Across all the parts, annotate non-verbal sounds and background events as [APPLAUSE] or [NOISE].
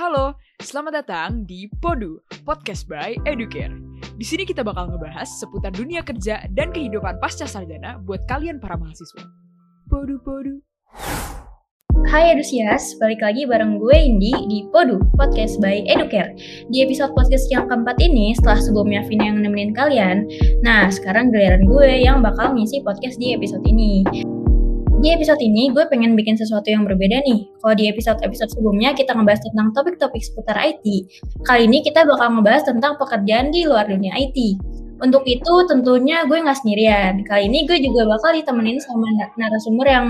Halo, selamat datang di Podu, podcast by Educare. Di sini kita bakal ngebahas seputar dunia kerja dan kehidupan pasca sarjana buat kalian para mahasiswa. Podu Podu. Hai Edusias, balik lagi bareng gue Indi di Podu, podcast by Educare. Di episode podcast yang keempat ini, setelah sebelumnya Vina yang nemenin kalian, nah sekarang giliran gue yang bakal ngisi podcast di episode ini. Di episode ini gue pengen bikin sesuatu yang berbeda nih. Kalau di episode-episode sebelumnya kita ngebahas tentang topik-topik seputar IT. Kali ini kita bakal ngebahas tentang pekerjaan di luar dunia IT. Untuk itu tentunya gue nggak sendirian. Kali ini gue juga bakal ditemenin sama narasumber yang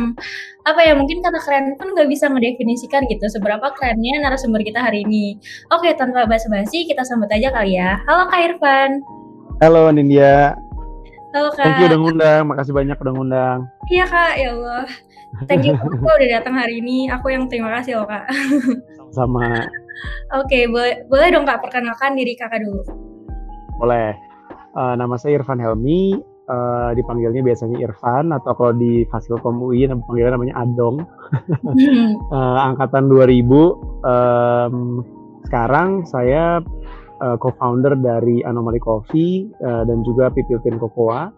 apa ya mungkin karena keren pun nggak bisa ngedefinisikan gitu seberapa kerennya narasumber kita hari ini. Oke tanpa basa-basi kita sambut aja kali ya. Halo Kak Irfan. Halo Nindya. Halo Kak. Thank you udah ngundang, makasih banyak udah ngundang. Iya Kak, ya Allah. Thank you aku udah datang hari ini. Aku yang terima kasih loh Kak. Sama. Oke, boleh boleh dong Kak perkenalkan diri Kakak dulu. Boleh. Uh, nama saya Irfan Helmi. Uh, dipanggilnya biasanya Irfan atau kalau di Fasilkom UI panggilnya namanya Adong. uh, [LAUGHS] angkatan 2000. Um, sekarang saya uh, co-founder dari Anomaly Coffee uh, dan juga Pipiltin Cocoa.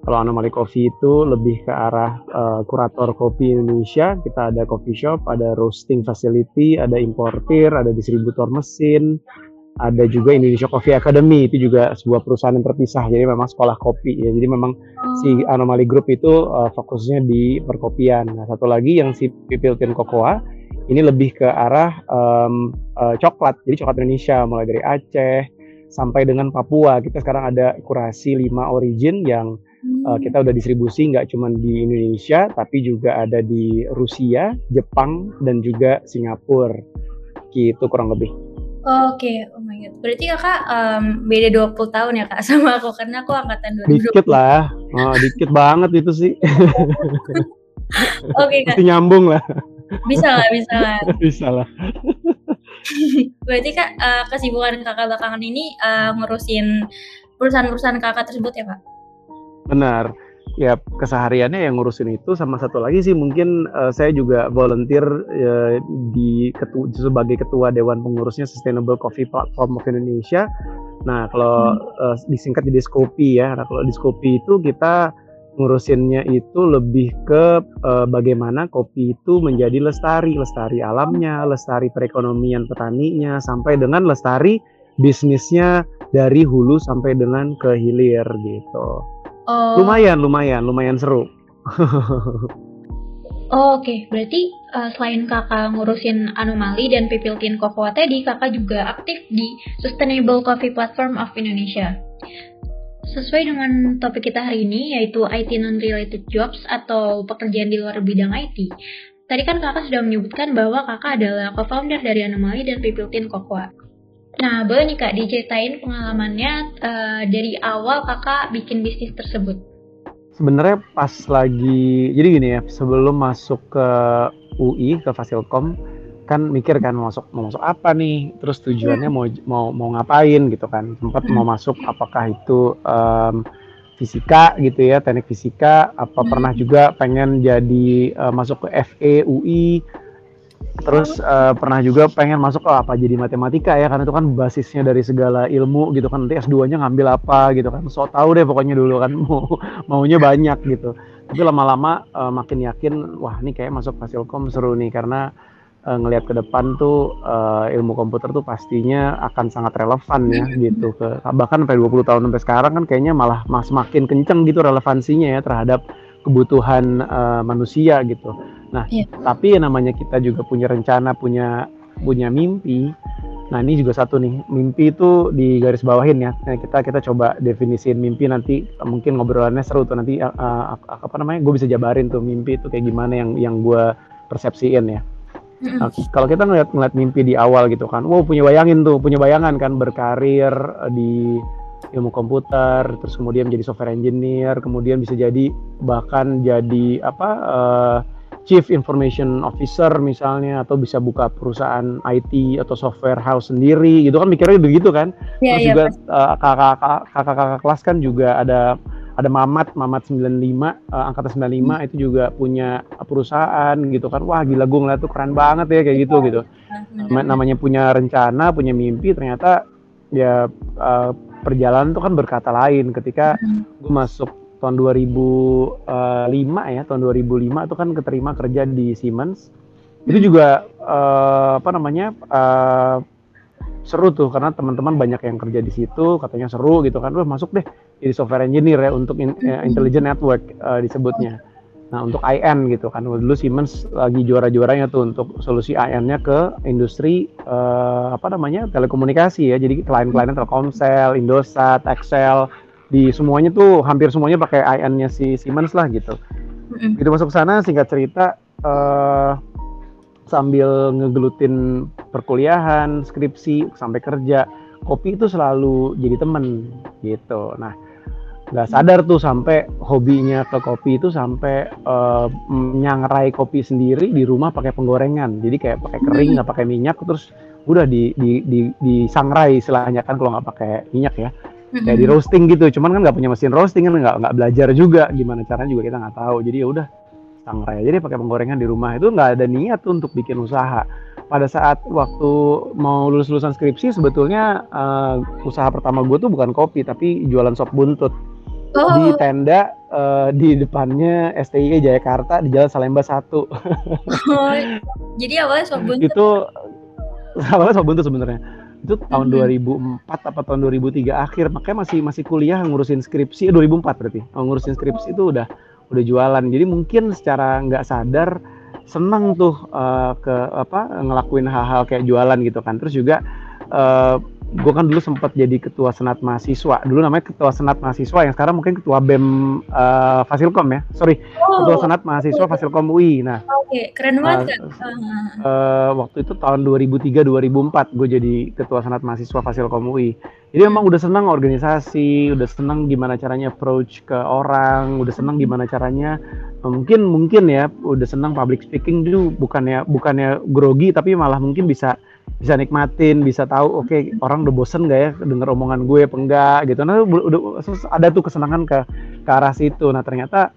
Kalau Anomaly Coffee itu lebih ke arah uh, kurator kopi Indonesia. Kita ada coffee shop, ada roasting facility, ada importir, ada distributor mesin, ada juga Indonesia Coffee Academy itu juga sebuah perusahaan yang terpisah. Jadi memang sekolah kopi ya. Jadi memang oh. si Anomaly Group itu uh, fokusnya di perkopian. Nah satu lagi yang si Pipiltin Cocoa ini lebih ke arah um, uh, coklat. Jadi coklat Indonesia mulai dari Aceh sampai dengan Papua. Kita sekarang ada kurasi lima origin yang uh, kita udah distribusi nggak cuma di Indonesia tapi juga ada di Rusia, Jepang dan juga Singapura. Gitu kurang lebih. Oke, okay. oh my god. Berarti kakak um, beda 20 tahun ya kak [LAUGHS] sama aku karena aku angkatan 2020. Dikit lah, oh, dikit banget itu sih. [LAUGHS] [LAUGHS] Oke okay, kak. Nyambung lah. Bisa lah, bisa lah. [LAUGHS] bisa lah. [LAUGHS] Berarti kak uh, kesibukan kakak belakangan ini uh, ngurusin perusahaan-perusahaan kakak tersebut ya kak? Benar. Ya kesehariannya yang ngurusin itu sama satu lagi sih mungkin uh, saya juga volunteer uh, di ketu sebagai ketua dewan pengurusnya Sustainable Coffee Platform of Indonesia. Nah kalau hmm. uh, disingkat jadi Skopi ya. Nah kalau di Skopi itu kita ngurusinnya itu lebih ke uh, bagaimana kopi itu menjadi lestari, lestari alamnya, lestari perekonomian petaninya, sampai dengan lestari bisnisnya dari hulu sampai dengan ke hilir gitu. Oh. Lumayan, lumayan, lumayan seru. [LAUGHS] oh, Oke, okay. berarti uh, selain kakak ngurusin anomali dan pipiltin cocoa tadi, kakak juga aktif di Sustainable Coffee Platform of Indonesia. Sesuai dengan topik kita hari ini, yaitu IT non-related jobs atau pekerjaan di luar bidang IT. Tadi kan kakak sudah menyebutkan bahwa kakak adalah co-founder dari Anomali dan Pipiltin Cocoa. Nah, boleh nih Kak diceritain pengalamannya uh, dari awal Kakak bikin bisnis tersebut? Sebenarnya pas lagi, jadi gini ya, sebelum masuk ke UI, ke Fasilkom, kan mikir kan mau masuk mau masuk apa nih? Terus tujuannya mau mau mau ngapain gitu kan? Sempat mau masuk apakah itu um, fisika gitu ya teknik fisika? Apa pernah juga pengen jadi uh, masuk ke FE UI terus uh, pernah juga pengen masuk ke apa? Jadi matematika ya karena itu kan basisnya dari segala ilmu gitu kan. Nanti S2-nya ngambil apa gitu kan? So tau deh pokoknya dulu kan [LAUGHS] mau maunya banyak gitu. Tapi lama-lama uh, makin yakin wah ini kayak masuk Fasilkom seru nih. Karena uh, ngelihat ke depan tuh uh, ilmu komputer tuh pastinya akan sangat relevan ya gitu ke bahkan sampai 20 tahun sampai sekarang kan kayaknya malah mas makin kenceng gitu relevansinya ya terhadap kebutuhan uh, manusia gitu. Nah, yeah. tapi ya namanya kita juga punya rencana, punya punya mimpi. Nah, ini juga satu nih, mimpi itu di garis bawahin ya. Nah, kita kita coba definisiin mimpi nanti mungkin ngobrolannya seru tuh nanti uh, apa namanya? Gue bisa jabarin tuh mimpi itu kayak gimana yang yang gue persepsiin ya. Nah, kalau kita ngeliat ngeliat mimpi di awal gitu kan, wow punya bayangin tuh, punya bayangan kan berkarir eh, di ilmu komputer, terus kemudian menjadi software engineer, kemudian bisa jadi bahkan jadi apa uh, chief information officer misalnya, atau bisa buka perusahaan IT atau software house sendiri, gitu kan mikirnya begitu kan. Yeah, terus yeah, juga uh, kakak-kakak kakak kelas kan juga ada ada Mamat Mamat 95 uh, angkatan 95 hmm. itu juga punya perusahaan gitu kan wah gila gue ngeliat tuh keren banget ya kayak gitu gitu hmm. namanya punya rencana punya mimpi ternyata ya uh, perjalanan tuh kan berkata lain ketika hmm. gue masuk tahun 2005 ya tahun 2005 itu kan keterima kerja di Siemens itu juga uh, apa namanya uh, seru tuh karena teman-teman banyak yang kerja di situ katanya seru gitu kan, wah masuk deh jadi software engineer ya untuk in, uh, intelligent network uh, disebutnya. Nah untuk IN gitu kan, dulu Siemens lagi juara-juaranya tuh untuk solusi IN-nya ke industri uh, apa namanya telekomunikasi ya, jadi klien-kliennya Telkomsel, Indosat, Excel, di semuanya tuh hampir semuanya pakai IN-nya si Siemens lah gitu. Itu masuk ke sana singkat cerita. Uh, sambil ngegelutin perkuliahan, skripsi, sampai kerja, kopi itu selalu jadi temen gitu. Nah, nggak sadar tuh sampai hobinya ke kopi itu sampai uh, nyangrai kopi sendiri di rumah pakai penggorengan. Jadi kayak pakai kering, nggak pakai minyak, terus udah di di di, di sangrai istilahnya kan kalau nggak pakai minyak ya. Kayak di roasting gitu, cuman kan nggak punya mesin roasting kan nggak nggak belajar juga gimana caranya juga kita nggak tahu. Jadi ya udah sangrai jadi pakai penggorengan di rumah itu nggak ada niat tuh untuk bikin usaha pada saat waktu mau lulus lulusan skripsi sebetulnya uh, usaha pertama gue tuh bukan kopi tapi jualan sop buntut oh. di tenda uh, di depannya STI Jayakarta di Jalan Salemba satu. oh, jadi awalnya sop buntut. itu awalnya sop buntut sebenarnya. Itu tahun mm -hmm. 2004 apa tahun 2003 akhir makanya masih masih kuliah ngurusin skripsi 2004 eh, berarti. Ngurusin skripsi itu udah udah jualan. Jadi mungkin secara nggak sadar seneng tuh uh, ke apa ngelakuin hal-hal kayak jualan gitu kan. Terus juga uh, gue kan dulu sempat jadi ketua senat mahasiswa. Dulu namanya ketua senat mahasiswa yang sekarang mungkin ketua bem uh, fasilkom ya. Sorry oh. ketua senat mahasiswa fasilkom UI nah oke okay. keren banget uh, uh, waktu itu tahun 2003 2004 gue jadi ketua senat mahasiswa fasilkom UI jadi emang udah senang organisasi udah senang gimana caranya approach ke orang udah senang gimana caranya mungkin mungkin ya udah senang public speaking dulu bukannya bukannya grogi tapi malah mungkin bisa bisa nikmatin, bisa tahu oke okay, orang udah bosen gak ya denger omongan gue apa enggak gitu. Nah udah ada tuh kesenangan ke ke arah situ. Nah ternyata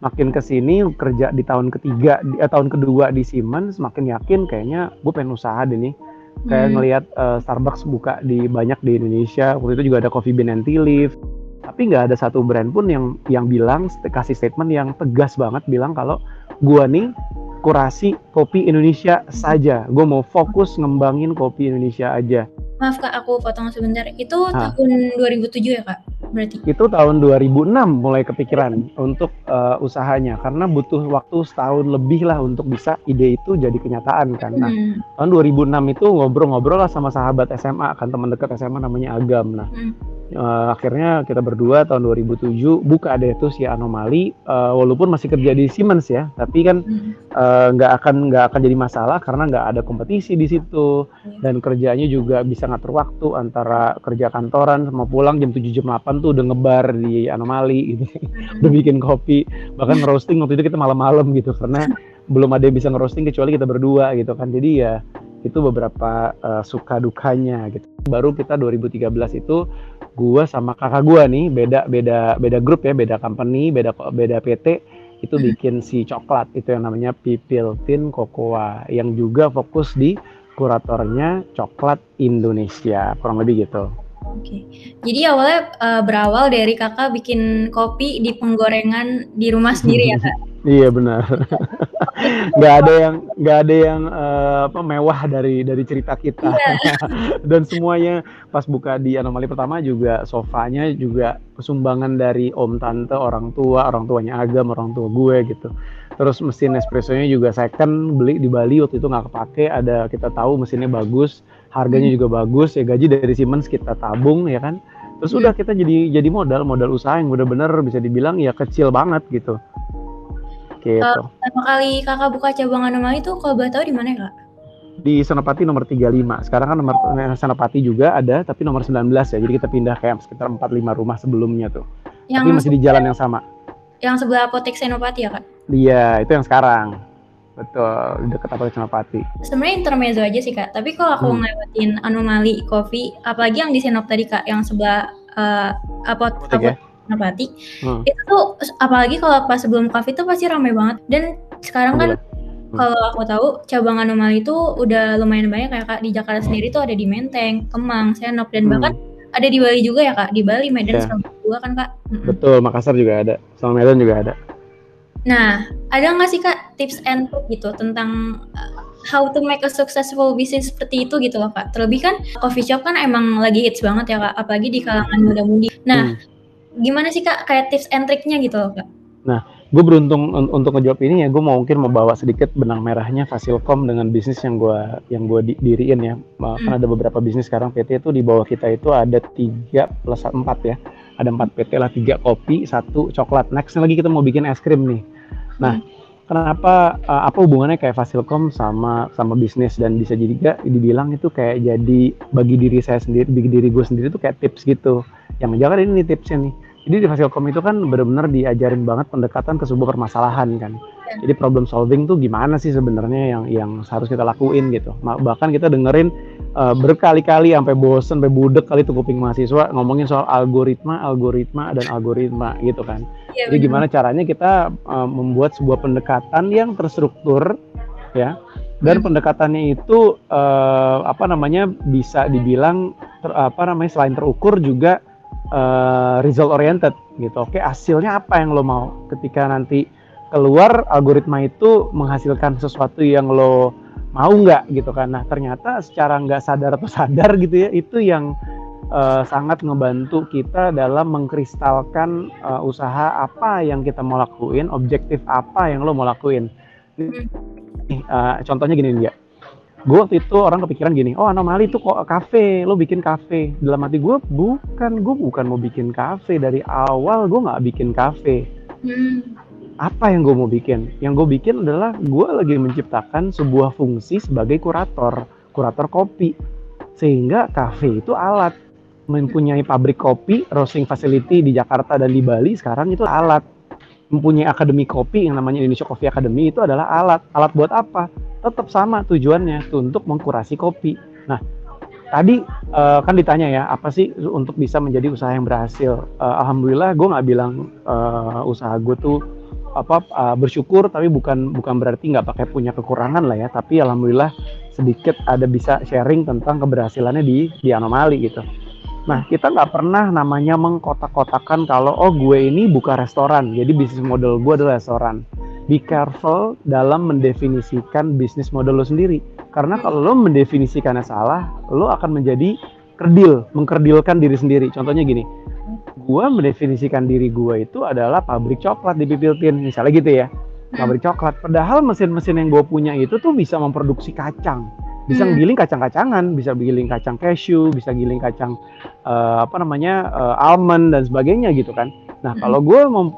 makin ke sini kerja di tahun ketiga eh, tahun kedua di Siemens makin yakin kayaknya gue pengen usaha deh nih kayak hmm. ngelihat uh, Starbucks buka di banyak di Indonesia waktu itu juga ada Coffee Bean and Tea Leaf tapi nggak ada satu brand pun yang yang bilang kasih statement yang tegas banget bilang kalau gue nih kurasi kopi Indonesia saja. Gue mau fokus ngembangin kopi Indonesia aja. Maaf kak, aku potong sebentar. Itu nah. tahun 2007 ya kak? Berarti? Itu tahun 2006 mulai kepikiran untuk uh, usahanya karena butuh waktu setahun lebih lah untuk bisa ide itu jadi kenyataan kan. Nah, hmm. tahun 2006 itu ngobrol-ngobrol lah sama sahabat SMA kan teman dekat SMA namanya Agam. Nah, hmm uh, akhirnya kita berdua tahun 2007 buka deh tuh si anomali uh, walaupun masih kerja di Siemens ya tapi kan hmm. eh, nggak uh, akan nggak akan jadi masalah karena nggak ada kompetisi di situ hmm. dan kerjanya juga bisa ngatur waktu antara kerja kantoran sama pulang jam 7 jam 8 tuh udah ngebar di anomali gitu hmm. udah bikin kopi bahkan ngerosting waktu itu kita malam-malam gitu karena [LAUGHS] belum ada yang bisa ngerosting kecuali kita berdua gitu kan jadi ya itu beberapa uh, suka dukanya gitu baru kita 2013 itu gua sama kakak gua nih beda beda beda grup ya beda company beda beda PT itu hmm. bikin si coklat itu yang namanya Pipiltin Cocoa yang juga fokus di kuratornya coklat Indonesia kurang lebih gitu. Oke, jadi awalnya uh, berawal dari kakak bikin kopi di penggorengan di rumah sendiri ya kak? [LAUGHS] iya benar. [LAUGHS] nggak ada yang nggak ada yang uh, apa mewah dari dari cerita kita yeah. [LAUGHS] dan semuanya pas buka di anomali pertama juga sofanya juga kesumbangan dari om tante orang tua orang tuanya agam orang tua gue gitu terus mesin espressonya juga second beli di Bali waktu itu nggak kepake ada kita tahu mesinnya bagus harganya juga bagus ya gaji dari Siemens kita tabung ya kan terus hmm. udah kita jadi jadi modal modal usaha yang bener-bener bisa dibilang ya kecil banget gitu Gitu. Uh, pertama kali kakak buka cabang anomali itu kalau boleh tahu di mana kak? Di Senopati nomor 35. Sekarang kan nomor eh, Senopati juga ada, tapi nomor 19 ya. Jadi kita pindah kayak sekitar 4-5 rumah sebelumnya tuh. Yang tapi masih di jalan yang sama. Yang sebelah apotek Senopati ya kak? Iya, itu yang sekarang. Betul, dekat apotek Senopati. Sebenarnya intermezzo aja sih kak. Tapi kalau aku hmm. ngelewatin anomali kopi, apalagi yang di Senop tadi kak, yang sebelah uh, apot, apotek, ya? Senapati. Hmm. Itu tuh apalagi kalau pas sebelum COVID itu pasti ramai banget dan sekarang kan hmm. kalau aku tahu cabang anomali itu udah lumayan banyak kayak Kak di Jakarta sendiri tuh ada di Menteng, Kemang, Senop dan hmm. bahkan ada di Bali juga ya Kak, di Bali, Medan, yeah. juga kan Kak. Betul, Makassar juga ada, sama Medan juga ada. Nah, ada nggak sih Kak tips and trick gitu tentang uh, how to make a successful business seperti itu gitu loh Kak. Terlebih kan coffee shop kan emang lagi hits banget ya Kak, apalagi di kalangan muda-mudi. Nah, hmm. gimana sih Kak kayak tips and triknya gitu loh Kak? Nah, gue beruntung un untuk ngejawab ini ya gue mau mungkin membawa sedikit benang merahnya Fasilkom dengan bisnis yang gue yang gue di diriin ya hmm. kan ada beberapa bisnis sekarang PT itu di bawah kita itu ada tiga plus empat ya ada empat PT lah tiga kopi satu coklat next lagi kita mau bikin es krim nih nah hmm. kenapa uh, apa hubungannya kayak Fasilkom sama sama bisnis dan bisa jadi dibilang itu kayak jadi bagi diri saya sendiri bagi diri gue sendiri itu kayak tips gitu yang menjaga ini tipsnya nih jadi di Fasilkom itu kan benar-benar diajarin banget pendekatan ke sebuah permasalahan kan. Jadi problem solving tuh gimana sih sebenarnya yang yang harus kita lakuin gitu. Bahkan kita dengerin uh, berkali-kali sampai bosen, sampai budek kali tuh kuping mahasiswa ngomongin soal algoritma, algoritma dan algoritma gitu kan. Ya, Jadi gimana caranya kita uh, membuat sebuah pendekatan yang terstruktur ya dan hmm. pendekatannya itu uh, apa namanya bisa dibilang ter, apa namanya selain terukur juga uh, result oriented gitu. Oke, hasilnya apa yang lo mau ketika nanti keluar algoritma itu menghasilkan sesuatu yang lo mau nggak gitu kan. Nah, ternyata secara nggak sadar atau sadar gitu ya, itu yang uh, sangat ngebantu kita dalam mengkristalkan uh, usaha apa yang kita mau lakuin, objektif apa yang lo mau lakuin. Uh, contohnya gini dia gue waktu itu orang kepikiran gini oh anomali itu kok kafe lo bikin kafe. Dalam hati gue bukan gue bukan mau bikin kafe. Dari awal gue nggak bikin kafe. Hmm. apa yang gue mau bikin? Yang gue bikin adalah gue lagi menciptakan sebuah fungsi sebagai kurator kurator kopi. Sehingga kafe itu alat. Mempunyai pabrik kopi roasting facility di Jakarta dan di Bali sekarang itu alat mempunyai akademi kopi yang namanya Indonesia Coffee Academy itu adalah alat alat buat apa tetap sama tujuannya tuh untuk mengkurasi kopi. Nah, tadi uh, kan ditanya ya apa sih untuk bisa menjadi usaha yang berhasil. Uh, Alhamdulillah gue nggak bilang uh, usaha gue tuh apa uh, bersyukur tapi bukan bukan berarti nggak pakai punya kekurangan lah ya. Tapi alhamdulillah sedikit ada bisa sharing tentang keberhasilannya di di anomali gitu. Nah, kita nggak pernah namanya mengkotak-kotakan kalau oh gue ini buka restoran, jadi bisnis model gue adalah restoran be careful dalam mendefinisikan bisnis model lo sendiri. Karena kalau lo mendefinisikannya salah, lo akan menjadi kerdil, mengkerdilkan diri sendiri. Contohnya gini, gua mendefinisikan diri gua itu adalah pabrik coklat di Pipiltin, misalnya gitu ya. Pabrik coklat. Padahal mesin-mesin yang gue punya itu tuh bisa memproduksi kacang bisa hmm. giling kacang-kacangan, bisa giling kacang cashew, bisa giling kacang uh, apa namanya uh, almond dan sebagainya gitu kan. Nah hmm. kalau gue mem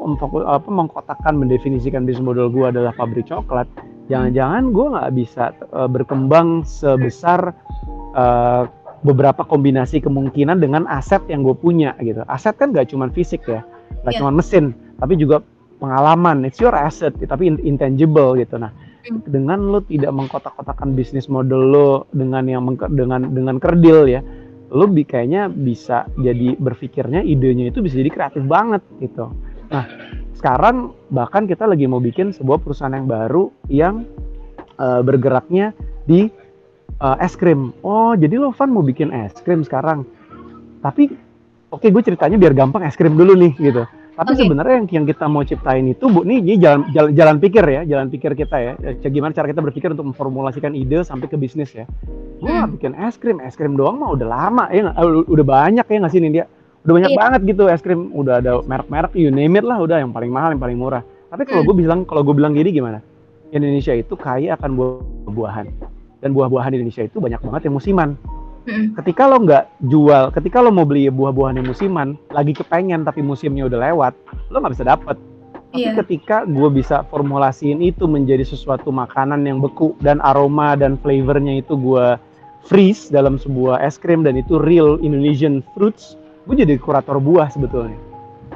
apa, mengkotakkan mendefinisikan bisnis model gue adalah pabrik coklat, jangan-jangan gue nggak bisa uh, berkembang sebesar uh, beberapa kombinasi kemungkinan dengan aset yang gue punya gitu. Aset kan gak cuma fisik ya, gak yeah. cuma mesin, tapi juga pengalaman. It's your asset, tapi intangible gitu. Nah dengan lo tidak mengkotak-kotakan bisnis model lo dengan yang dengan dengan kerdil ya lo bi kayaknya bisa jadi berpikirnya idenya itu bisa jadi kreatif banget gitu. Nah sekarang bahkan kita lagi mau bikin sebuah perusahaan yang baru yang uh, bergeraknya di uh, es krim. Oh jadi lo Van mau bikin es krim sekarang? Tapi oke okay, gue ceritanya biar gampang es krim dulu nih gitu tapi okay. sebenarnya yang yang kita mau ciptain itu Bu, nih ini jalan, jalan jalan pikir ya, jalan pikir kita ya. ya. Gimana cara kita berpikir untuk memformulasikan ide sampai ke bisnis ya. Gue hmm. bikin es krim, es krim doang mah udah lama ya, udah banyak ya nggak sih ini dia. Udah banyak iya. banget gitu es krim, udah ada merek-merek, you name it lah, udah yang paling mahal, yang paling murah. Tapi kalau hmm. gue bilang, kalau gue bilang gini gimana? Indonesia itu kaya akan buah-buahan dan buah-buahan di Indonesia itu banyak banget yang musiman. Ketika lo nggak jual, ketika lo mau beli buah-buahan yang musiman, lagi kepengen tapi musimnya udah lewat, lo nggak bisa dapet. Tapi yeah. ketika gue bisa formulasiin itu menjadi sesuatu makanan yang beku dan aroma dan flavornya itu gue freeze dalam sebuah es krim dan itu real Indonesian fruits, gue jadi kurator buah sebetulnya.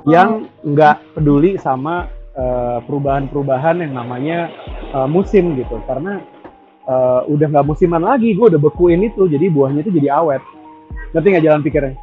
Oh. Yang nggak peduli sama eh, perubahan-perubahan yang namanya uh, musim gitu. Karena uh, udah nggak musiman lagi gue udah bekuin itu jadi buahnya itu jadi awet ngerti nggak jalan pikirnya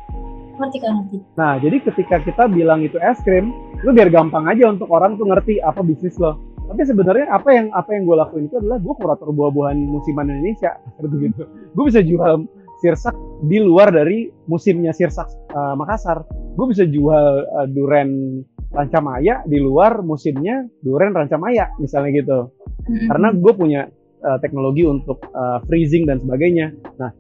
Ngerti kan ngerti. Nah, jadi ketika kita bilang itu es krim, lu biar gampang aja untuk orang tuh ngerti apa bisnis lo. Tapi sebenarnya apa yang apa yang gue lakuin itu adalah gue kurator buah-buahan musiman Indonesia [LAUGHS] gitu. Gue bisa jual sirsak di luar dari musimnya sirsak uh, Makassar. Gue bisa jual uh, duren Rancamaya di luar musimnya duren Rancamaya misalnya gitu. Mm-hmm. Karena gue punya uh, teknologi untuk uh, freezing dan sebagainya. Nah,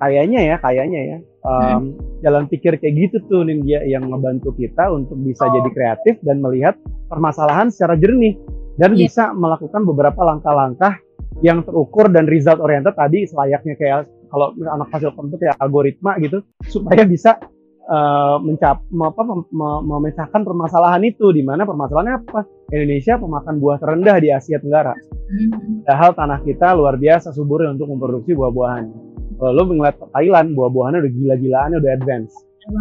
kayaknya ya, kayaknya ya um, hmm. jalan pikir kayak gitu tuh Ninja yang ngebantu kita untuk bisa oh. jadi kreatif dan melihat permasalahan secara jernih dan yeah. bisa melakukan beberapa langkah-langkah yang terukur dan result oriented tadi selayaknya kayak kalau anak hasil itu kayak algoritma gitu supaya bisa uh, mencap apa memecahkan permasalahan itu di mana permasalahannya apa Indonesia pemakan buah terendah di Asia Tenggara. Padahal tanah kita luar biasa subur untuk memproduksi buah-buahan uh, lo ngeliat Thailand buah-buahannya udah gila-gilaan udah advance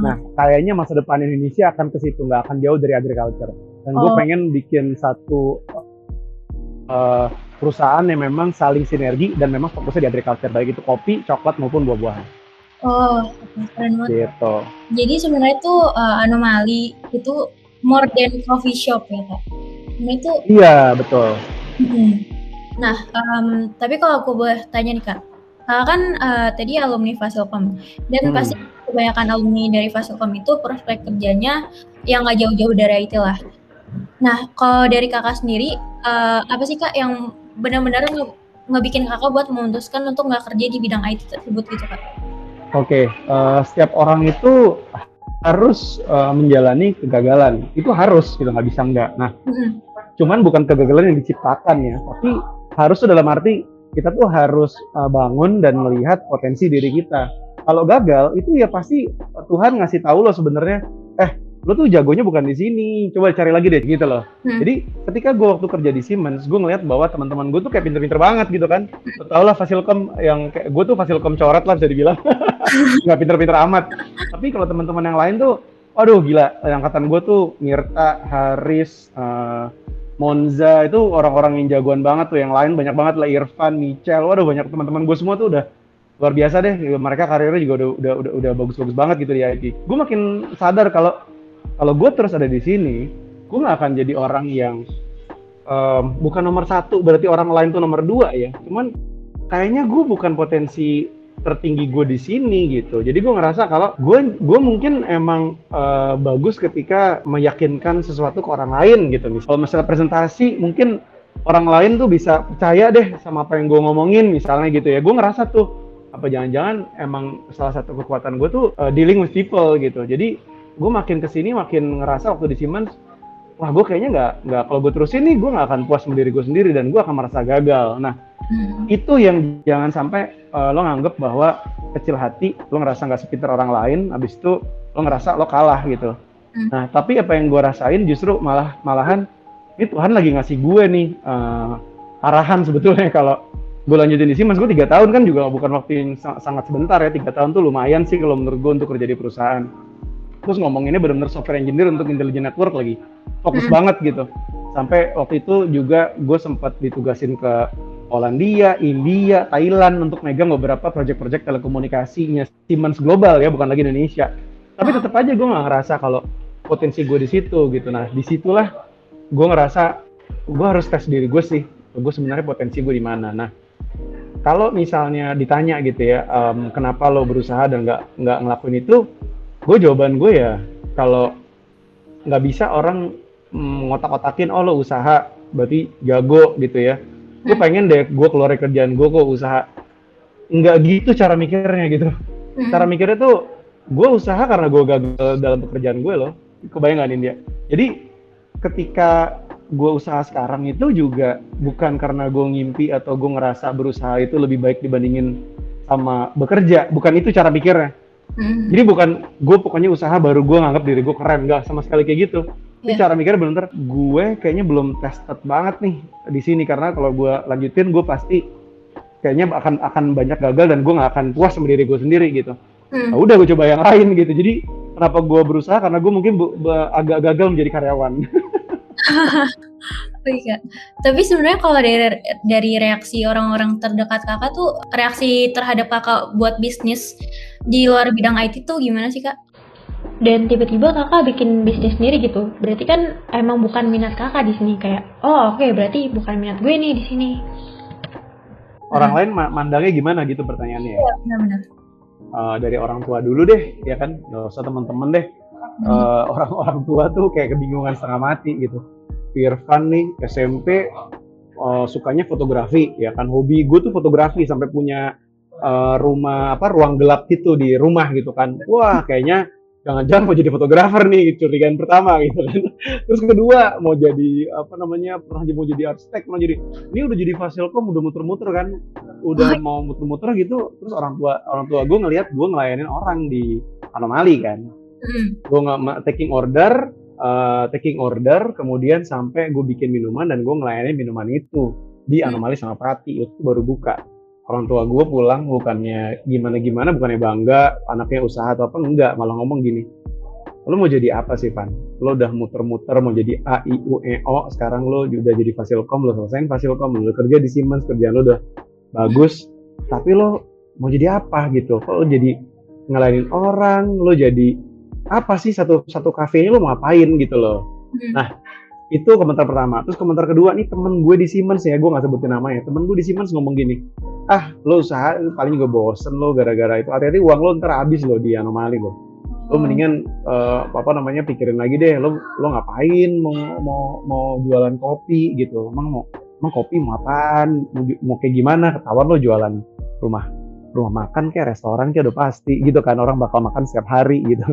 nah kayaknya masa depan Indonesia akan ke situ nggak akan jauh dari agriculture dan gue oh. pengen bikin satu uh, perusahaan yang memang saling sinergi dan memang fokusnya di agriculture baik itu kopi, coklat maupun buah-buahan. Oh, keren banget. Gitu. Jadi sebenarnya itu uh, anomali itu more than coffee shop ya kak. Nah itu. Iya betul. Nah, um, tapi kalau aku boleh tanya nih kak, Kakak kan uh, tadi alumni Fasilkom dan hmm. pasti kebanyakan alumni dari Fasilkom itu prospek kerjanya yang nggak jauh-jauh dari IT lah. Nah, kalau dari kakak sendiri, uh, apa sih kak yang benar-benar nge ngebikin kakak buat memutuskan untuk nggak kerja di bidang IT tersebut gitu kak? Oke, okay, uh, setiap orang itu harus uh, menjalani kegagalan. Itu harus, gitu nggak bisa nggak. Nah, mm -hmm. cuman bukan kegagalan yang diciptakan ya, tapi harus dalam arti kita tuh harus uh, bangun dan melihat potensi diri kita. Kalau gagal itu ya pasti Tuhan ngasih tahu lo sebenarnya, eh lo tuh jagonya bukan di sini, coba cari lagi deh gitu loh. Hmm. Jadi ketika gue waktu kerja di Siemens, gue ngeliat bahwa teman-teman gue tuh kayak pinter-pinter banget gitu kan. Lo tau lah Fasilkom yang kayak gue tuh Fasilkom coret lah bisa dibilang, [LAUGHS] nggak pinter-pinter amat. Tapi kalau teman-teman yang lain tuh, aduh gila, angkatan gue tuh Mirta, Haris, uh, Monza itu orang-orang yang jagoan banget tuh yang lain banyak banget lah Irfan, Michel, waduh banyak teman-teman gue semua tuh udah luar biasa deh mereka karirnya juga udah udah udah, bagus-bagus banget gitu di IT. Gue makin sadar kalau kalau gue terus ada di sini, gue nggak akan jadi orang yang um, bukan nomor satu berarti orang lain tuh nomor dua ya. Cuman kayaknya gue bukan potensi tertinggi gue di sini gitu. Jadi gue ngerasa kalau gue gue mungkin emang uh, bagus ketika meyakinkan sesuatu ke orang lain gitu. Kalau masalah presentasi mungkin orang lain tuh bisa percaya deh sama apa yang gue ngomongin misalnya gitu ya. Gue ngerasa tuh apa jangan-jangan emang salah satu kekuatan gue tuh uh, dealing with people gitu. Jadi gue makin ke sini makin ngerasa waktu di Siemens wah gue kayaknya nggak nggak kalau gue terusin nih gue nggak akan puas sendiri gue sendiri dan gue akan merasa gagal. Nah hmm. itu yang jangan sampai uh, lo nganggep bahwa kecil hati lo ngerasa nggak sepintar orang lain, abis itu lo ngerasa lo kalah gitu. Hmm. Nah tapi apa yang gue rasain justru malah malahan ini Tuhan lagi ngasih gue nih uh, arahan sebetulnya [LAUGHS] kalau gue lanjutin di sini, mas gue tiga tahun kan juga bukan waktu yang sangat sebentar ya tiga tahun tuh lumayan sih kalau menurut gue untuk kerja di perusahaan terus ngomonginnya benar-benar software engineer untuk intelligent network lagi fokus hmm. banget gitu sampai waktu itu juga gue sempat ditugasin ke Polandia, India, Thailand untuk megang beberapa proyek-proyek telekomunikasinya. Siemens global ya bukan lagi Indonesia. Tapi tetap aja gue nggak ngerasa kalau potensi gue di situ gitu. Nah di situlah gue ngerasa gue harus tes diri gue sih gue sebenarnya potensi gue di mana. Nah kalau misalnya ditanya gitu ya um, kenapa lo berusaha dan nggak nggak ngelakuin itu gue jawaban gue ya kalau nggak bisa orang ngotak-kotakin oh lo usaha berarti jago gitu ya gue pengen deh gue keluar kerjaan gue kok usaha. Nggak gitu cara mikirnya gitu. Hmm. cara mikirnya tuh gue usaha karena gue gagal dalam pekerjaan gue loh. Kebayang gak India jadi ketika gue usaha sekarang itu juga bukan karena gue ngimpi atau gue ngerasa berusaha itu lebih baik dibandingin sama bekerja. Bukan itu cara pikirnya Hmm. Jadi bukan gue pokoknya usaha baru gue nganggap diri gue keren, nggak sama sekali kayak gitu. Ini yeah. cara mikirnya bener gue kayaknya belum tested banget nih di sini karena kalau gue lanjutin gue pasti kayaknya akan akan banyak gagal dan gue nggak akan puas sama diri gue sendiri gitu. Hmm. Nah, udah gue coba yang lain gitu. Jadi kenapa gue berusaha karena gue mungkin agak gagal menjadi karyawan. [LAUGHS] oh iya. Tapi sebenarnya kalau dari dari reaksi orang-orang terdekat kakak tuh reaksi terhadap kakak buat bisnis di luar bidang IT tuh gimana sih kak? Dan tiba-tiba kakak bikin bisnis sendiri gitu. Berarti kan emang bukan minat kakak di sini. Kayak oh oke okay, berarti bukan minat gue nih di sini. Orang hmm. lain mandangnya gimana gitu pertanyaannya? Ya benar-benar. Uh, dari orang tua dulu deh ya kan? Nggak usah teman-teman deh. Hmm. uh, orang-orang tua tuh kayak kebingungan setengah mati gitu. Irfan nih SMP uh, sukanya fotografi ya kan? Hobi gue tuh fotografi sampai punya uh, rumah apa ruang gelap gitu di rumah gitu kan. Wah kayaknya jangan-jangan mau jadi fotografer nih curigaan pertama gitu kan. [LAUGHS] Terus kedua mau jadi apa namanya pernah mau jadi arsitek mau jadi ini udah jadi fasilkom udah muter-muter kan. Udah mau muter-muter gitu terus orang tua orang tua gue ngelihat gue ngelayanin orang di anomali kan. Hmm. gue nggak taking order uh, taking order kemudian sampai gue bikin minuman dan gue ngelayanin minuman itu di hmm. anomali sama Prati itu baru buka orang tua gue pulang bukannya gimana gimana bukannya bangga anaknya usaha atau apa enggak. Malah ngomong gini lo mau jadi apa sih Van? Lo udah muter-muter mau jadi A I U E O sekarang lo udah jadi fasilkom lo selesaiin fasilkom lo kerja di Siemens kerjaan lo udah bagus tapi lo mau jadi apa gitu? Lo jadi ngelainin orang? Lo jadi apa sih satu satu kafenya? Lo mau ngapain? Gitu loh. Hmm. nah itu komentar pertama. Terus komentar kedua nih temen gue di Siemens ya gue nggak sebutin namanya. Temen gue di Siemens ngomong gini ah lo usaha paling juga bosen lo gara-gara itu. Hati-hati uang lo ntar habis lo di anomali lo. Lo hmm. mendingan uh, apa namanya pikirin lagi deh lo lo ngapain mau mau mau jualan kopi gitu. Emang mau emang kopi mau apaan? Mau, mau kayak gimana? Ketahuan lo jualan rumah rumah makan kayak restoran kayak udah pasti gitu kan. Orang bakal makan setiap hari gitu.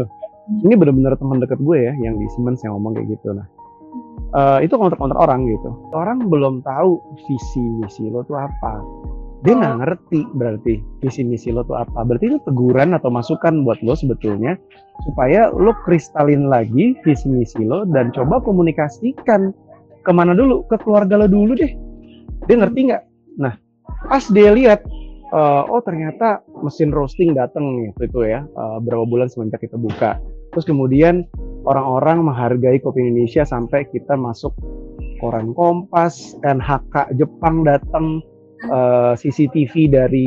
Hmm. ini bener-bener teman deket gue ya yang di Siemens yang ngomong kayak gitu. Nah uh, itu counter-counter orang gitu. Orang belum tahu visi misi lo tuh apa. Dia nggak oh. ngerti berarti visi misi lo tuh apa. Berarti itu teguran atau masukan buat lo sebetulnya supaya lo kristalin lagi visi misi lo dan coba komunikasikan ke mana dulu ke keluarga lo dulu deh. Dia ngerti nggak? Nah, pas dia lihat uh, oh ternyata mesin roasting datang gitu itu ya uh, berapa bulan semenjak kita buka. Terus kemudian orang-orang menghargai kopi Indonesia sampai kita masuk koran Kompas, NHK Jepang datang, uh, eh, CCTV dari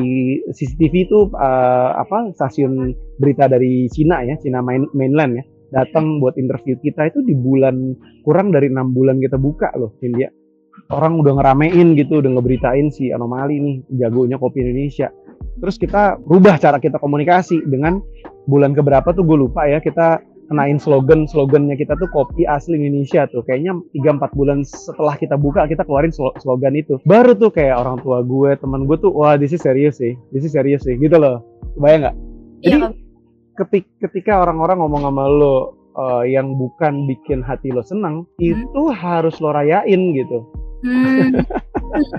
CCTV itu uh, apa stasiun berita dari Cina ya, Cina main, mainland ya, datang buat interview kita itu di bulan kurang dari enam bulan kita buka loh India. Orang udah ngeramein gitu, udah ngeberitain si anomali nih jagonya kopi Indonesia. Terus kita rubah cara kita komunikasi dengan bulan keberapa tuh gue lupa ya kita kenain slogan slogannya kita tuh kopi asli Indonesia tuh. Kayaknya 3-4 bulan setelah kita buka kita keluarin slogan itu. Baru tuh kayak orang tua gue teman gue tuh wah this is serius sih this is serius sih gitu loh. Bayang nggak? Jadi ya, ketik, ketika orang-orang ngomong sama lo uh, yang bukan bikin hati lo senang hmm. itu harus lo rayain gitu. Hmm. [LAUGHS] oke oke.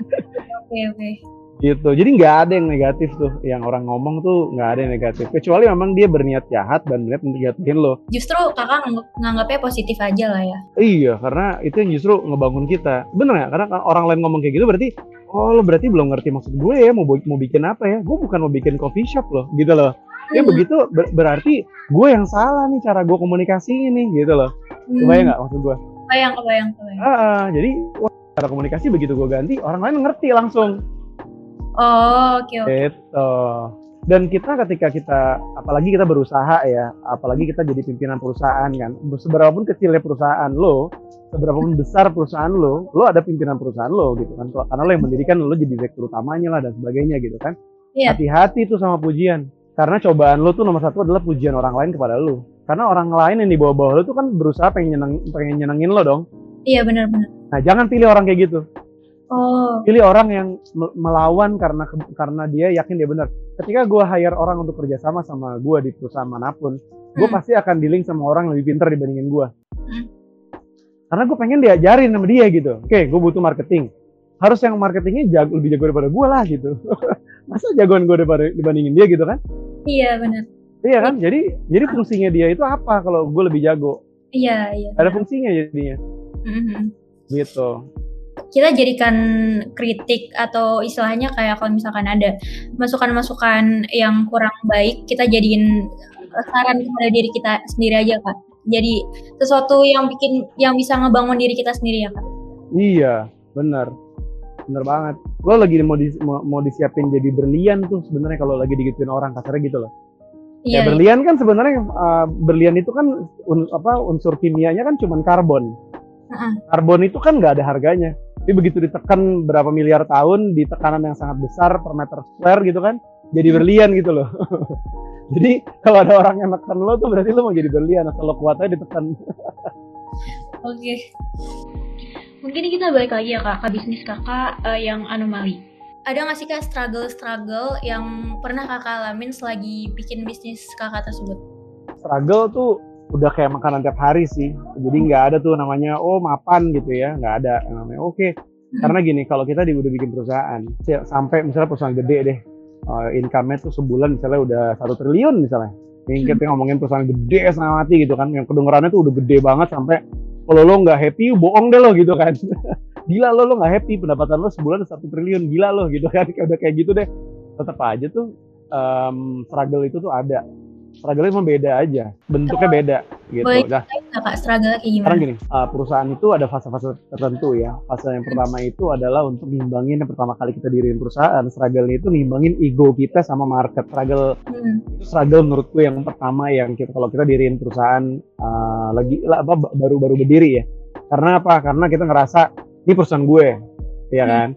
okay, okay gitu. Jadi nggak ada yang negatif tuh. Yang orang ngomong tuh nggak ada yang negatif. Kecuali memang dia berniat jahat dan berniat menjatuhin lo. Justru kakak nganggapnya positif aja lah ya. Iya karena itu yang justru ngebangun kita. Bener ya karena orang lain ngomong kayak gitu berarti oh lo berarti belum ngerti maksud gue ya mau mau bikin apa ya? Gue bukan mau bikin coffee shop loh. Gitu loh. Ya hmm. begitu ber berarti gue yang salah nih cara gue komunikasi ini gitu loh. Hmm. kebayang nggak maksud gue? Kebayang kebayang kebayang. Ah, ah jadi wah, cara komunikasi begitu gue ganti orang lain ngerti langsung Oh, oke okay, oke. Okay. Gitu. Dan kita ketika kita apalagi kita berusaha ya, apalagi kita jadi pimpinan perusahaan kan. Seberapa pun kecilnya perusahaan lo, seberapa pun besar perusahaan lo, lo ada pimpinan perusahaan lo gitu kan. Karena lo yang mendirikan lo jadi direktur utamanya lah dan sebagainya gitu kan. Iya. Hati-hati tuh sama pujian. Karena cobaan lo tuh nomor satu adalah pujian orang lain kepada lo. Karena orang lain yang di bawah-bawah lo tuh kan berusaha pengen nyeneng, pengen nyenengin lo dong. Iya benar-benar. Nah jangan pilih orang kayak gitu. Oh. Pilih orang yang melawan karena karena dia yakin dia benar. Ketika gue hire orang untuk kerjasama sama gue di perusahaan mana pun, gue hmm. pasti akan dealing sama orang yang lebih pintar dibandingin gue. Hmm. Karena gue pengen diajarin sama dia gitu. Oke, gue butuh marketing. Harus yang marketingnya jago, lebih jago daripada gue lah gitu. [LAUGHS] Masa jagoan gue daripada dibandingin dia gitu kan? Iya benar. Iya kan? Jadi jadi fungsinya dia itu apa kalau gue lebih jago? Iya iya. Ada fungsinya jadinya. Mm -hmm. Gitu kita jadikan kritik atau istilahnya kayak kalau misalkan ada masukan-masukan yang kurang baik kita jadiin saran kepada diri kita sendiri aja kak jadi sesuatu yang bikin yang bisa ngebangun diri kita sendiri ya kak iya benar benar banget lo lagi mau di, mau, mau disiapin jadi berlian tuh sebenarnya kalau lagi digituin orang kasarnya gitu loh Ya Iya, berlian kan sebenarnya uh, berlian itu kan un, apa unsur kimianya kan cuma karbon. Heeh. Karbon itu kan nggak ada harganya. Tapi begitu ditekan berapa miliar tahun di tekanan yang sangat besar per meter square gitu kan, jadi Hmm. berlian gitu loh. [LAUGHS] jadi kalau ada orang yang neken lo tuh berarti lo mau jadi berlian asal lo kuat aja ditekan. [LAUGHS] oke. Mungkin kita balik lagi ya kak ke bisnis kakak eh, yang anomali. Ada nggak sih kak struggle-struggle yang pernah kakak alamin selagi bikin bisnis kakak tersebut? Struggle tuh udah kayak makanan tiap hari sih. Jadi nggak ada tuh namanya oh mapan gitu ya, nggak ada yang namanya oke. Karena gini, kalau kita di, udah bikin perusahaan, ya, sampai misalnya perusahaan gede deh, uh, income-nya tuh sebulan misalnya udah satu triliun misalnya. Yang kita ngomongin perusahaan gede setengah mati gitu kan, yang kedengerannya tuh udah gede banget sampai kalau lo nggak happy, bohong deh lo gitu kan. [LAUGHS] Gila lo, lo nggak happy, pendapatan lo sebulan satu triliun, gila lo gitu kan. [LAUGHS] Udah kayak gitu deh. Tetap aja tuh um, struggle itu tuh ada. Struggle-nya beda aja, bentuknya beda gitu. Boleh Nah, kak struggle kayak gimana? sekarang gini, uh, perusahaan itu ada fase-fase tertentu ya. Fase yang pertama itu adalah untuk ngimbangin yang pertama kali kita diriin perusahaan. Struggle itu ngimbangin ego kita sama market. Struggle Hmm. struggle menurutku yang pertama yang kita kalau kita diriin perusahaan uh, lagi lah, apa ba- baru-baru berdiri ya. Karena apa? Karena kita ngerasa ini perusahaan gue, ya Hmm. kan.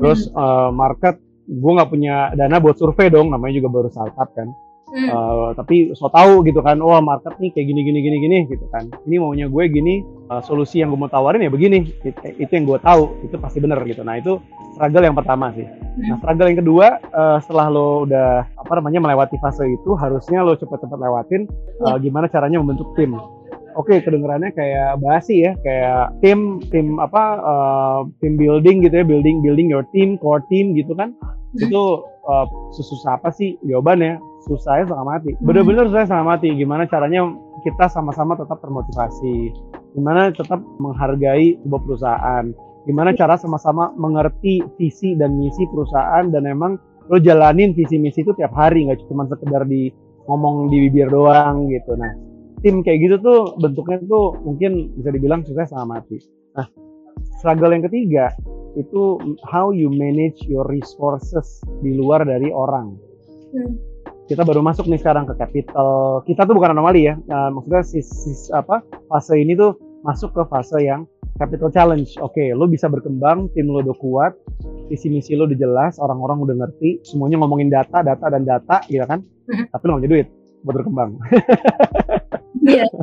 Terus uh, market gue nggak punya dana buat survei dong, namanya juga baru startup kan. Hmm. Uh, tapi so tahu gitu kan, wah market nih kayak gini gini gini gini gitu kan. Ini maunya gue gini, uh, solusi yang gue mau tawarin ya begini. It- itu yang gue tahu, itu pasti bener gitu. Nah itu struggle yang pertama sih. Nah struggle yang kedua, uh, setelah lo udah apa namanya melewati fase itu, harusnya lo cepet-cepet lewatin uh, gimana caranya membentuk tim. Oke, kedengarannya kayak basi ya, kayak tim tim apa uh, tim building gitu ya, building building your team, core team gitu kan. Itu uh, susah apa sih jawabannya? Susahnya setengah mati. Bener-bener susah setengah mati. Gimana caranya kita sama-sama tetap termotivasi? Gimana tetap menghargai sebuah perusahaan? Gimana cara sama-sama mengerti visi dan misi perusahaan dan emang lo jalanin visi misi itu tiap hari nggak cuma sekedar di ngomong di bibir doang gitu. Nah, tim kayak gitu tuh bentuknya tuh mungkin bisa dibilang susah sama mati. Nah, struggle yang ketiga itu how you manage your resources di luar dari orang. Hmm. Kita baru masuk nih sekarang ke capital. Kita tuh bukan anomali ya. Nah, maksudnya sis, sis- apa fase ini tuh masuk ke fase yang capital challenge. Oke, lo bisa berkembang, tim lo udah kuat, visi misi lo udah jelas, orang-orang udah ngerti, semuanya ngomongin data, data dan data, gitu kan? Mhm. Tapi lo nggak punya duit buat berkembang. [LAUGHS] Iya. [LAUGHS]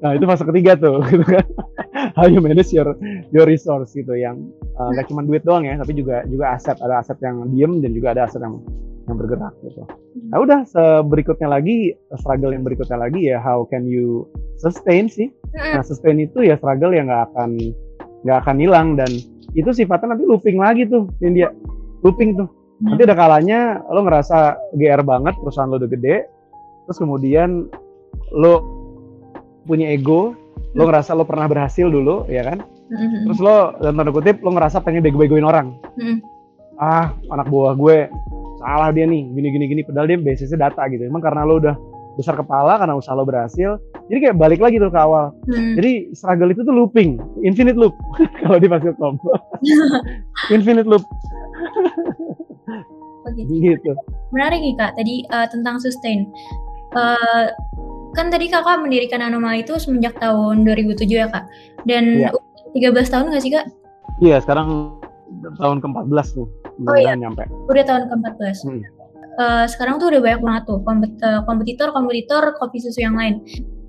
Nah itu fase ketiga tuh, [LAUGHS] gitu kan? How you manage your your resource gitu, yang uh, nggak cuma duit doang ya, tapi juga juga aset, ada aset yang diem dan juga ada aset yang yang bergerak gitu. Nah udah, berikutnya lagi struggle yang berikutnya lagi ya, how can you sustain sih? Hmm. Nah sustain itu ya struggle yang nggak akan nggak akan hilang dan itu sifatnya nanti looping lagi tuh, India, looping tuh. Nanti ada kalanya lo ngerasa GR banget, perusahaan lo udah gede, terus kemudian lo punya ego, lo ngerasa lo pernah berhasil dulu, ya kan? Hmm. Terus lo dalam tanda kutip lo ngerasa pengen bego-begoin orang. Hmm. Ah, anak buah gue salah dia nih, gini gini gini. Padahal dia basisnya data gitu. Emang karena lo udah besar kepala karena usaha lo berhasil. Jadi kayak balik lagi tuh ke awal. Hmm. Jadi struggle itu tuh looping, infinite loop [LAUGHS] kalau di Fasilkom. [LAUGHS] infinite loop Oke. gitu. Menarik nih kak, tadi eh, tentang sustain. Eh, kan tadi kakak mendirikan anomali itu semenjak tahun 2007 ya kak. Dan Iya. udah 13 tahun nggak sih kak? Iya, sekarang tahun ke-14 tuh. Mudah-mudahan nyampe. Udah tahun ke-14. Hmm. Eh, sekarang tuh udah banyak banget tuh eh, kompetitor-kompetitor kopi susu yang lain.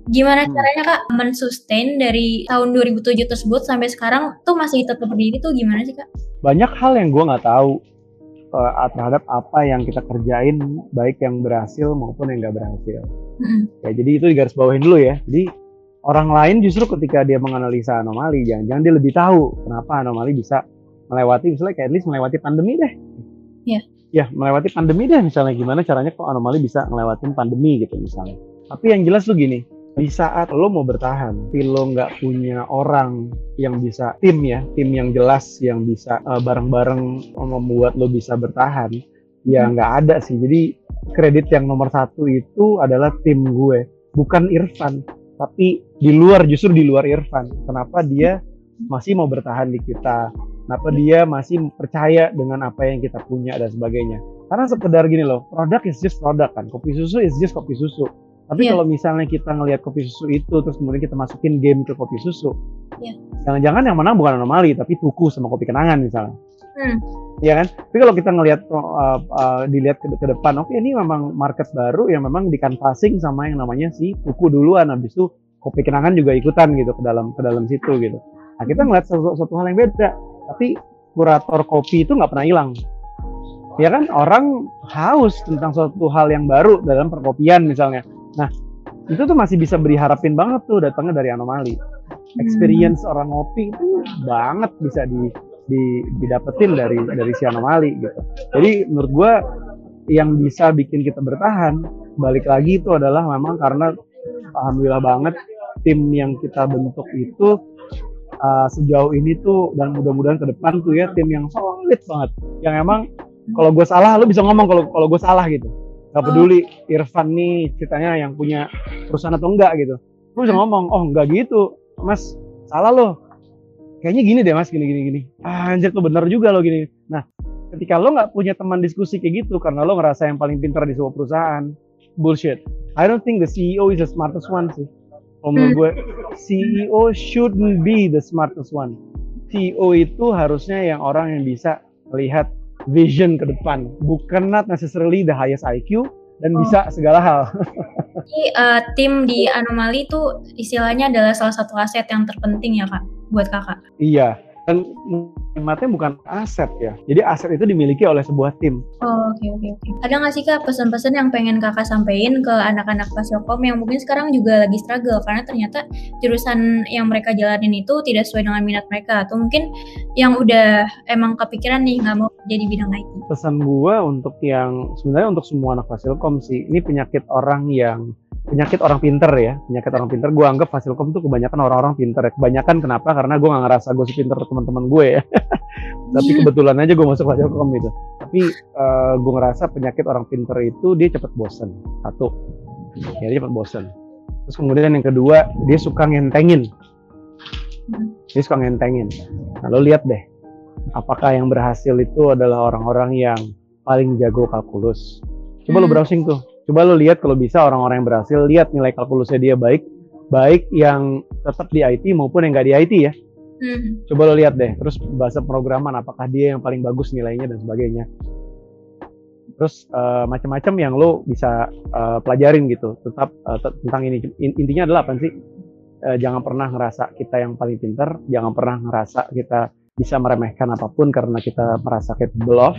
Gimana Hmm. caranya kak mensustain dari tahun 2007 tersebut sampai sekarang tuh masih tetap berdiri tuh gimana sih kak? banyak hal yang gue nggak tahu uh, terhadap apa yang kita kerjain baik yang berhasil maupun yang nggak berhasil. Ya jadi itu digaris bawahin dulu ya. Jadi orang lain justru ketika dia menganalisa anomali jangan-jangan dia lebih tahu kenapa anomali bisa melewati misalnya kayak at least melewati pandemi deh. Iya. ya melewati pandemi deh misalnya. Gimana caranya kok anomali bisa ngelewatin pandemi gitu misalnya. Tapi yang jelas tuh gini di saat lo mau bertahan, tapi lo nggak punya orang yang bisa tim ya, tim yang jelas yang bisa uh, bareng-bareng membuat lo bisa bertahan, ya Hmm. nggak ada sih. Jadi kredit yang nomor satu itu adalah tim gue, bukan Irfan, tapi di luar justru di luar Irfan. Kenapa dia masih mau bertahan di kita? Kenapa dia masih percaya dengan apa yang kita punya dan sebagainya? karena sekedar gini loh produk is just produk kan kopi susu is just kopi susu tapi Iya. kalau misalnya kita ngelihat kopi susu itu terus kemudian kita masukin game ke kopi susu Iya. jangan-jangan yang menang bukan anomali tapi tuku sama kopi kenangan misalnya Hmm. Iya kan? Tapi kalau kita ngelihat uh, uh, dilihat ke, ke depan, oke ini memang market baru yang memang dikanvasing sama yang namanya si tuku duluan, habis itu kopi kenangan juga ikutan gitu ke dalam ke dalam situ gitu. Nah kita ngeliat sesuatu, sesuatu hal yang beda, tapi kurator kopi itu nggak pernah hilang. Ya kan orang haus tentang suatu hal yang baru dalam perkopian misalnya. Nah itu tuh masih bisa beri harapin banget tuh datangnya dari anomali. Experience orang ngopi itu banget bisa di di, didapetin dari dari si anomali gitu. Jadi menurut gua yang bisa bikin kita bertahan balik lagi itu adalah memang karena alhamdulillah banget tim yang kita bentuk itu uh, sejauh ini tuh dan mudah-mudahan ke depan tuh ya tim yang solid banget yang emang kalau gue salah lu bisa ngomong kalau kalau gue salah gitu nggak peduli Irfan nih ceritanya yang punya perusahaan atau enggak gitu. Lu bisa ngomong oh enggak gitu. Mas salah lo kayaknya gini deh mas gini gini gini. Ah, anjir tuh bener juga lo gini. Nah ketika lo nggak punya teman diskusi kayak gitu karena lo ngerasa yang paling pintar di sebuah perusahaan bullshit. I don't think the CEO is the smartest one sih. Kalau menurut gue CEO shouldn't be the smartest one. CEO itu harusnya yang orang yang bisa melihat vision ke depan bukan not necessarily the highest IQ dan Oh. bisa segala hal [LAUGHS] Jadi eh, tim di anomali itu istilahnya adalah salah satu aset yang terpenting ya kak buat kakak. iya dan nikmatnya bukan aset ya jadi aset itu dimiliki oleh sebuah tim Oh, oke oke oke. Ada nggak sih kak pesan-pesan yang pengen kakak sampaikan ke anak-anak Fasilkom yang mungkin sekarang juga lagi struggle karena ternyata jurusan yang mereka jalanin itu tidak sesuai dengan minat mereka atau mungkin yang udah emang kepikiran nih nggak mau jadi bidang IT. pesan gua untuk yang sebenarnya untuk semua anak Fasilkom sih ini penyakit orang yang penyakit orang pinter ya penyakit orang pinter. Gua anggap Fasilkom tuh kebanyakan orang-orang pinter ya. Kebanyakan kenapa? Karena gua nggak ngerasa gue sepinter teman-teman gue ya. [LAUGHS] Tapi kebetulan aja gue masuk Fasilkom gitu. Tapi eh, gue ngerasa penyakit orang pinter itu dia cepet bosen. Satu. Ya dia cepet bosen. Terus kemudian yang kedua dia suka ngentengin. Dia suka ngentengin. Nah lo lihat deh apakah yang berhasil itu adalah orang-orang yang paling jago kalkulus? Coba lo Hmm. browsing tuh coba lo lihat kalau bisa orang-orang yang berhasil lihat nilai kalkulusnya dia baik baik yang tetap di IT maupun yang nggak di IT ya. Hmm. coba lo lihat deh terus bahasa programan apakah dia yang paling bagus nilainya dan sebagainya. Terus eh, macam-macam yang lo bisa eh, pelajarin gitu tetap te- tentang ini. In- intinya adalah apa sih? Eh, jangan pernah ngerasa kita yang paling pinter jangan pernah ngerasa kita bisa meremehkan apa pun karena kita merasa capable of.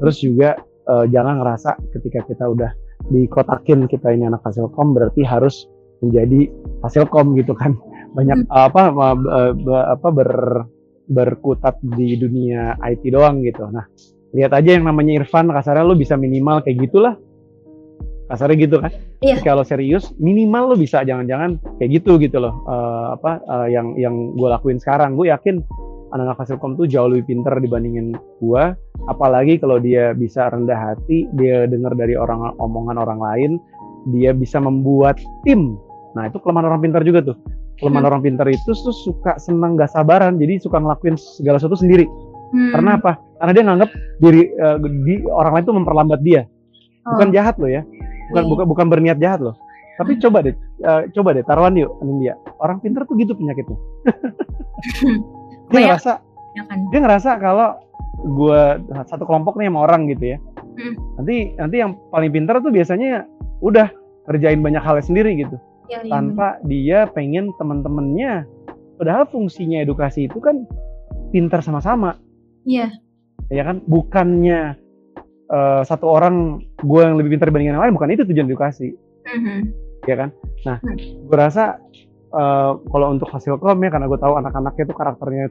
Terus juga eh, jangan ngerasa ketika kita udah dikotakin kita ini anak Fasilkom berarti harus menjadi Fasilkom gitu kan [LAUGHS] banyak apa ma- be- be- apa ber berkutat di dunia IT doang gitu. Nah, lihat aja yang namanya Irfan kasarnya lu bisa minimal kayak gitulah. Kasarnya gitu kan. Iya. Kalau serius minimal lu bisa jangan-jangan kayak gitu gitu loh. Eh, apa eh, yang yang gue lakuin sekarang. Gue yakin anak-anak Fasilkom tuh jauh lebih pinter dibandingin gua. Apalagi kalau dia bisa rendah hati dia dengar dari orang omongan orang lain dia bisa membuat tim. Nah itu kelemahan orang pintar juga tuh. Kelemahan Hmm. orang pintar itu tuh suka senang gak sabaran jadi suka ngelakuin segala sesuatu sendiri. Hmm. karena apa? Karena dia nganggap diri eh, di orang lain tuh memperlambat dia. Bukan Oh. jahat loh ya. Bukan Iya. bukan bukan berniat jahat loh. Tapi coba deh eh, coba deh taruhan yuk Nindya. Orang pintar tuh gitu penyakitnya [LAUGHS] dia Banyak. ngerasa Ya kan. dia ngerasa kalau gue satu kelompok nih sama orang gitu ya Hmm. nanti nanti yang paling pintar tuh biasanya udah kerjain banyak hal sendiri gitu Ya, iya, tanpa dia pengen teman-temannya padahal fungsinya edukasi itu kan pintar sama-sama Iya. ya kan bukannya eh, satu orang gue yang lebih pintar dibandingin yang lain bukan itu tujuan edukasi Mhm. ya kan nah Hmm. gue rasa eh, kalau untuk hasil kom ya karena gue tahu anak-anaknya tuh karakternya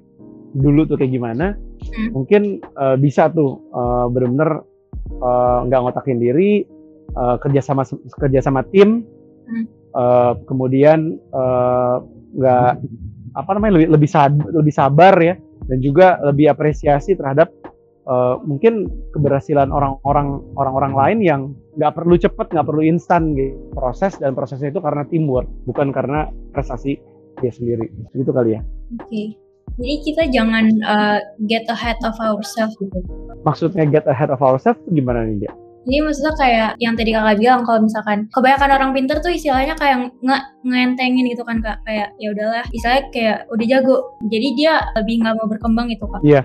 dulu tuh kayak gimana Hmm. mungkin eh, bisa tuh eh, bener-bener nggak ngotakin diri eh, kerja sama kerja sama tim Hmm. eh, kemudian nggak apa namanya lebih lebih sad- lebih sabar ya dan juga lebih apresiasi terhadap eh, mungkin keberhasilan orang-orang orang-orang lain yang nggak perlu cepat nggak perlu instan gitu proses dan prosesnya itu karena teamwork bukan karena prestasi dia sendiri gitu kali ya Oke. Jadi kita jangan uh, get ahead of ourselves gitu. Maksudnya get ahead of ourselves gimana nih dia? Jadi maksudnya kayak yang tadi kakak bilang kalau misalkan kebanyakan orang pinter tuh istilahnya kayak nge ngentengin gitu kan kak kayak ya udahlah istilahnya kayak udah jago jadi dia lebih nggak mau berkembang gitu kak. Iya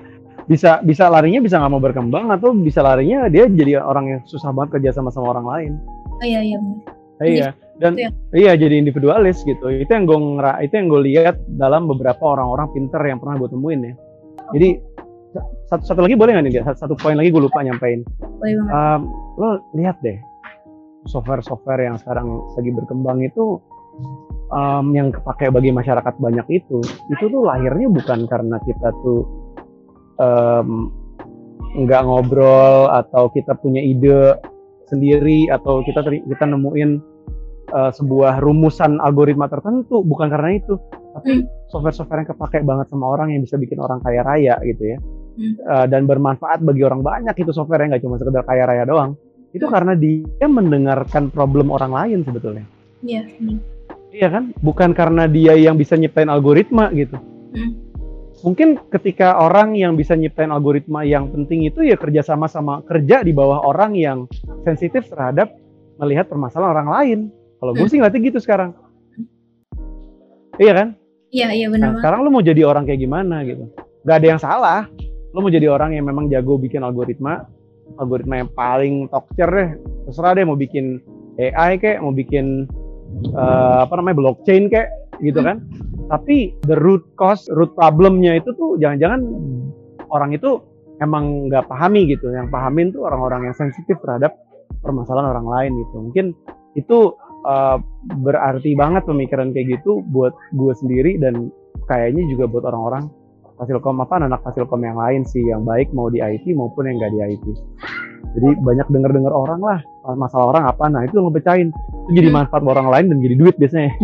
bisa bisa larinya bisa nggak mau berkembang atau bisa larinya dia jadi orang yang susah banget kerja sama sama orang lain. Oh iya iya. Iya dan ya? iya jadi individualis gitu itu yang gue ngera itu yang gue lihat dalam beberapa orang-orang pinter yang pernah gue temuin ya. Jadi satu satu lagi boleh nggak nih dia satu, satu poin lagi gue lupa nyampein um, lo lihat deh software-software yang sekarang lagi berkembang itu um, yang kepake bagi masyarakat banyak itu itu tuh lahirnya bukan karena kita tuh um, nggak ngobrol atau kita punya ide sendiri atau kita kita nemuin uh, sebuah rumusan algoritma tertentu bukan karena itu tapi hmm. software-software yang kepake banget sama orang yang bisa bikin orang kaya raya gitu ya hmm. uh, dan bermanfaat bagi orang banyak itu software yang nggak cuma sekedar kaya raya doang itu hmm. karena dia mendengarkan problem orang lain sebetulnya iya hmm. iya kan bukan karena dia yang bisa nyiptain algoritma gitu hmm. Mungkin ketika orang yang bisa nyiptain algoritma yang penting itu ya kerja sama sama kerja di bawah orang yang sensitif terhadap melihat permasalahan orang lain. Kalau gue hmm. sih ngeliatnya gitu sekarang. Iya kan? Iya, iya benar. Nah, sekarang lu mau jadi orang kayak gimana gitu? Gak ada yang salah. Lo mau jadi orang yang memang jago bikin algoritma algoritma yang paling tokcer deh. Terserah deh mau bikin AI kayak mau bikin uh, apa namanya blockchain kayak gitu kan tapi the root cause root problemnya itu tuh jangan-jangan orang itu emang nggak pahami gitu yang pahamin tuh orang-orang yang sensitif terhadap permasalahan orang lain gitu mungkin itu uh, berarti banget pemikiran kayak gitu buat gue sendiri dan kayaknya juga buat orang-orang Fasilkom apa anak Fasilkom yang lain sih yang baik mau di IT maupun yang nggak di IT. Jadi banyak dengar-dengar orang lah masalah orang apa, nah itu ngebecain itu jadi hmm. manfaat orang lain dan jadi duit biasanya. [LAUGHS]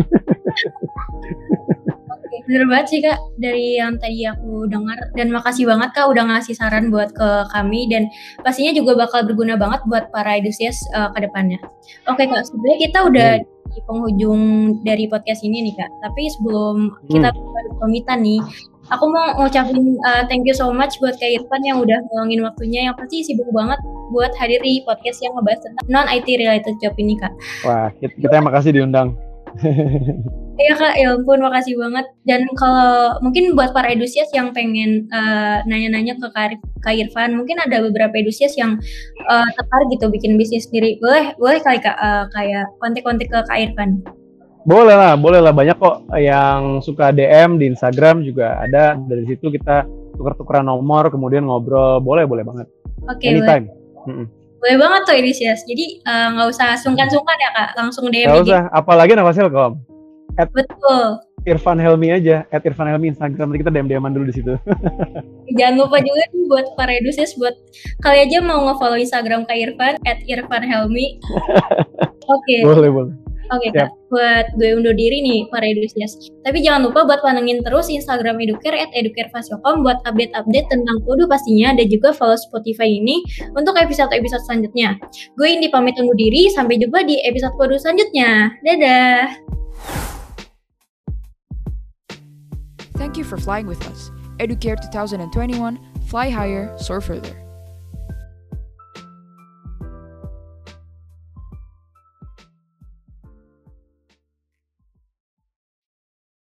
Oke, bener banget sih kak dari yang tadi aku dengar dan makasih banget kak udah ngasih saran buat ke kami dan pastinya juga bakal berguna banget buat para edusias uh, ke depannya. Oke kak, sebenarnya kita udah hmm di penghujung dari podcast ini nih kak. Tapi sebelum kita hmm. pamitan nih, aku mau ngucapin uh, thank you so much buat Kak Irfan yang udah ngomongin waktunya yang pasti sibuk banget buat hadir di podcast yang ngebahas tentang non IT related job ini kak. Wah kita yang makasih diundang. [LAUGHS] Iya kak, ya ampun makasih banget. Dan kalau mungkin buat para edusias yang pengen eh, nanya-nanya ke Kak Irfan, mungkin ada beberapa edusias yang uh, tertarik gitu bikin bisnis sendiri. Boleh, boleh kali kak uh, kayak kontak-kontak ke Kak Irfan. Boleh lah, boleh lah. Banyak kok yang suka DM di Instagram juga ada. Dari situ kita tuker-tukeran nomor, kemudian ngobrol. Boleh, boleh banget. Oke, okay, Anytime. Boleh. Boleh banget tuh Inisias. Jadi nggak uh, usah sungkan-sungkan ya kak, langsung DM. Nggak usah, apalagi nama Silkom. At Betul. Irfan Helmi aja, at Irfan Helmi Instagram. Nanti kita DM-DMan dulu di situ. [LAUGHS] Jangan lupa juga buat para edusias, buat kali aja mau nge-follow Instagram Kak Irfan, at Irfan Helmi. [LAUGHS] Oke. Okay. Boleh, boleh. Oke okay, kak, buat gue undur diri nih para edusias. Tapi jangan lupa buat pantengin terus Instagram Educare at educarefasiokom buat update-update tentang kodu pastinya dan juga follow Spotify ini untuk episode-episode selanjutnya. Gue Indi pamit undur diri, sampai jumpa di episode kodu selanjutnya. Dadah! Thank you for flying with us. Educare 2021, fly higher, soar further.